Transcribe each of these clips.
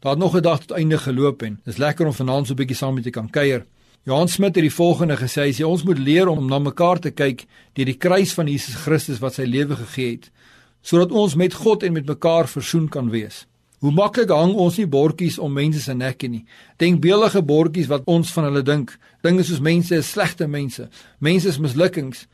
Daar het nog 'n dag tot einde geloop en dis lekker om vanaand so 'n bietjie saam met jou kan kuier. Johan Smit het die volgende gesê: "Hy sê ons moet leer om na mekaar te kyk deur die kruis van Jesus Christus wat sy lewe gegee het, sodat ons met God en met mekaar versoen kan wees." Hoe maklik hang ons nie bordjies om mense se nekke nie. Denkbeeldige bordjies wat ons van hulle dink. Dinge soos mense is slegte mense, mense is mislukkings.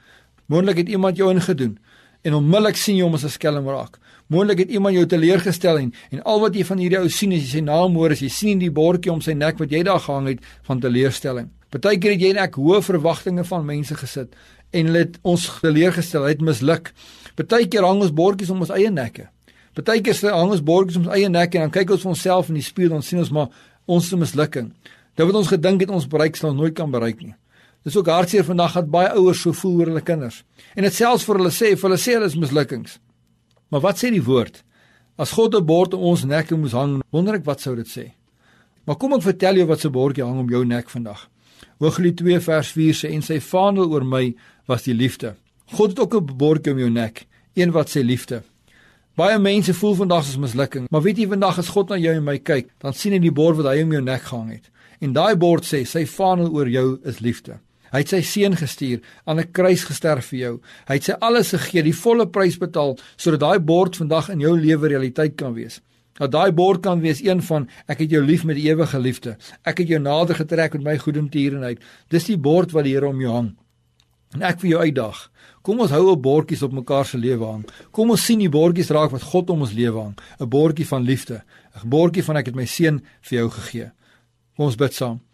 Moontlik het iemand jou ingedoen en onmiddellik sien jy hom as 'n skelm raak. Moontlik het iemand jou teleurgestel en en al wat jy van hierdie ou sien is jy sy naam hoor as jy sien die bordjie om sy nek wat jy daar gehang het van teleurstelling. Partykeer het jy en ek hoë verwagtinge van mense gesit en hulle het ons teleurgestel, het misluk. Partykeer hang ons bordjies om ons eie nekke. Partykeer sê hang ons bordjies om ons eie nekke en dan kyk ons vir onsself in die spieël en sien ons maar ons se mislukking. Dit wat ons gedink het ons bereik sal nooit kan bereik nie. Dis ook hartseer vandag dat baie ouers so voel oor hulle kinders. En dit selfs vir hulle sê, vir hulle sê hulle is mislukkings. Maar wat sê die woord? As God 'n bord om ons nekke moes hang, wonder ek wat sou dit sê? Maar kom ek vertel jou wat se bordjie hang om jou nek vandag. Hooglied 2 vers 4 sê en sy vaandel oor my was die liefde. God het ook 'n bordjie om jou nek, een wat sê liefde. Baie mense voel vandag as mislukking, maar weet jy vandag as God na jou en my kyk, dan sien hy die bord wat hy om jou nek gehang het. En daai bord sê sy vaandel oor jou is liefde. Hy het sy seun gestuur aan 'n kruis gesterf vir jou. Hy het sy alles gegee, die volle prys betaal sodat daai bord vandag in jou lewe realiteit kan wees. Dat daai bord kan wees een van ek het jou lief met die ewige liefde. Ek het jou nader getrek met my goedertierenheid. Dis die bord wat die Here om jou hang. En ek vir jou uitdag. Kom ons hou op bordjies op mekaar se lewe hang. Kom ons sien die bordjies raak wat God om ons lewe hang. 'n Bordjie van liefde. 'n Bordjie van ek het my seun vir jou gegee. Kom ons bid saam.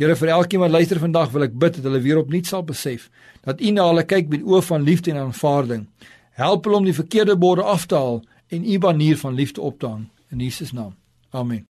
Here vir elkeen wat luister vandag wil ek bid dat hulle weer opnuut sal besef dat U na hulle kyk met oë van liefde en aanvaarding. Help hulle om die verkeerde borde af te haal en U banier van liefde op te hang in Jesus naam. Amen.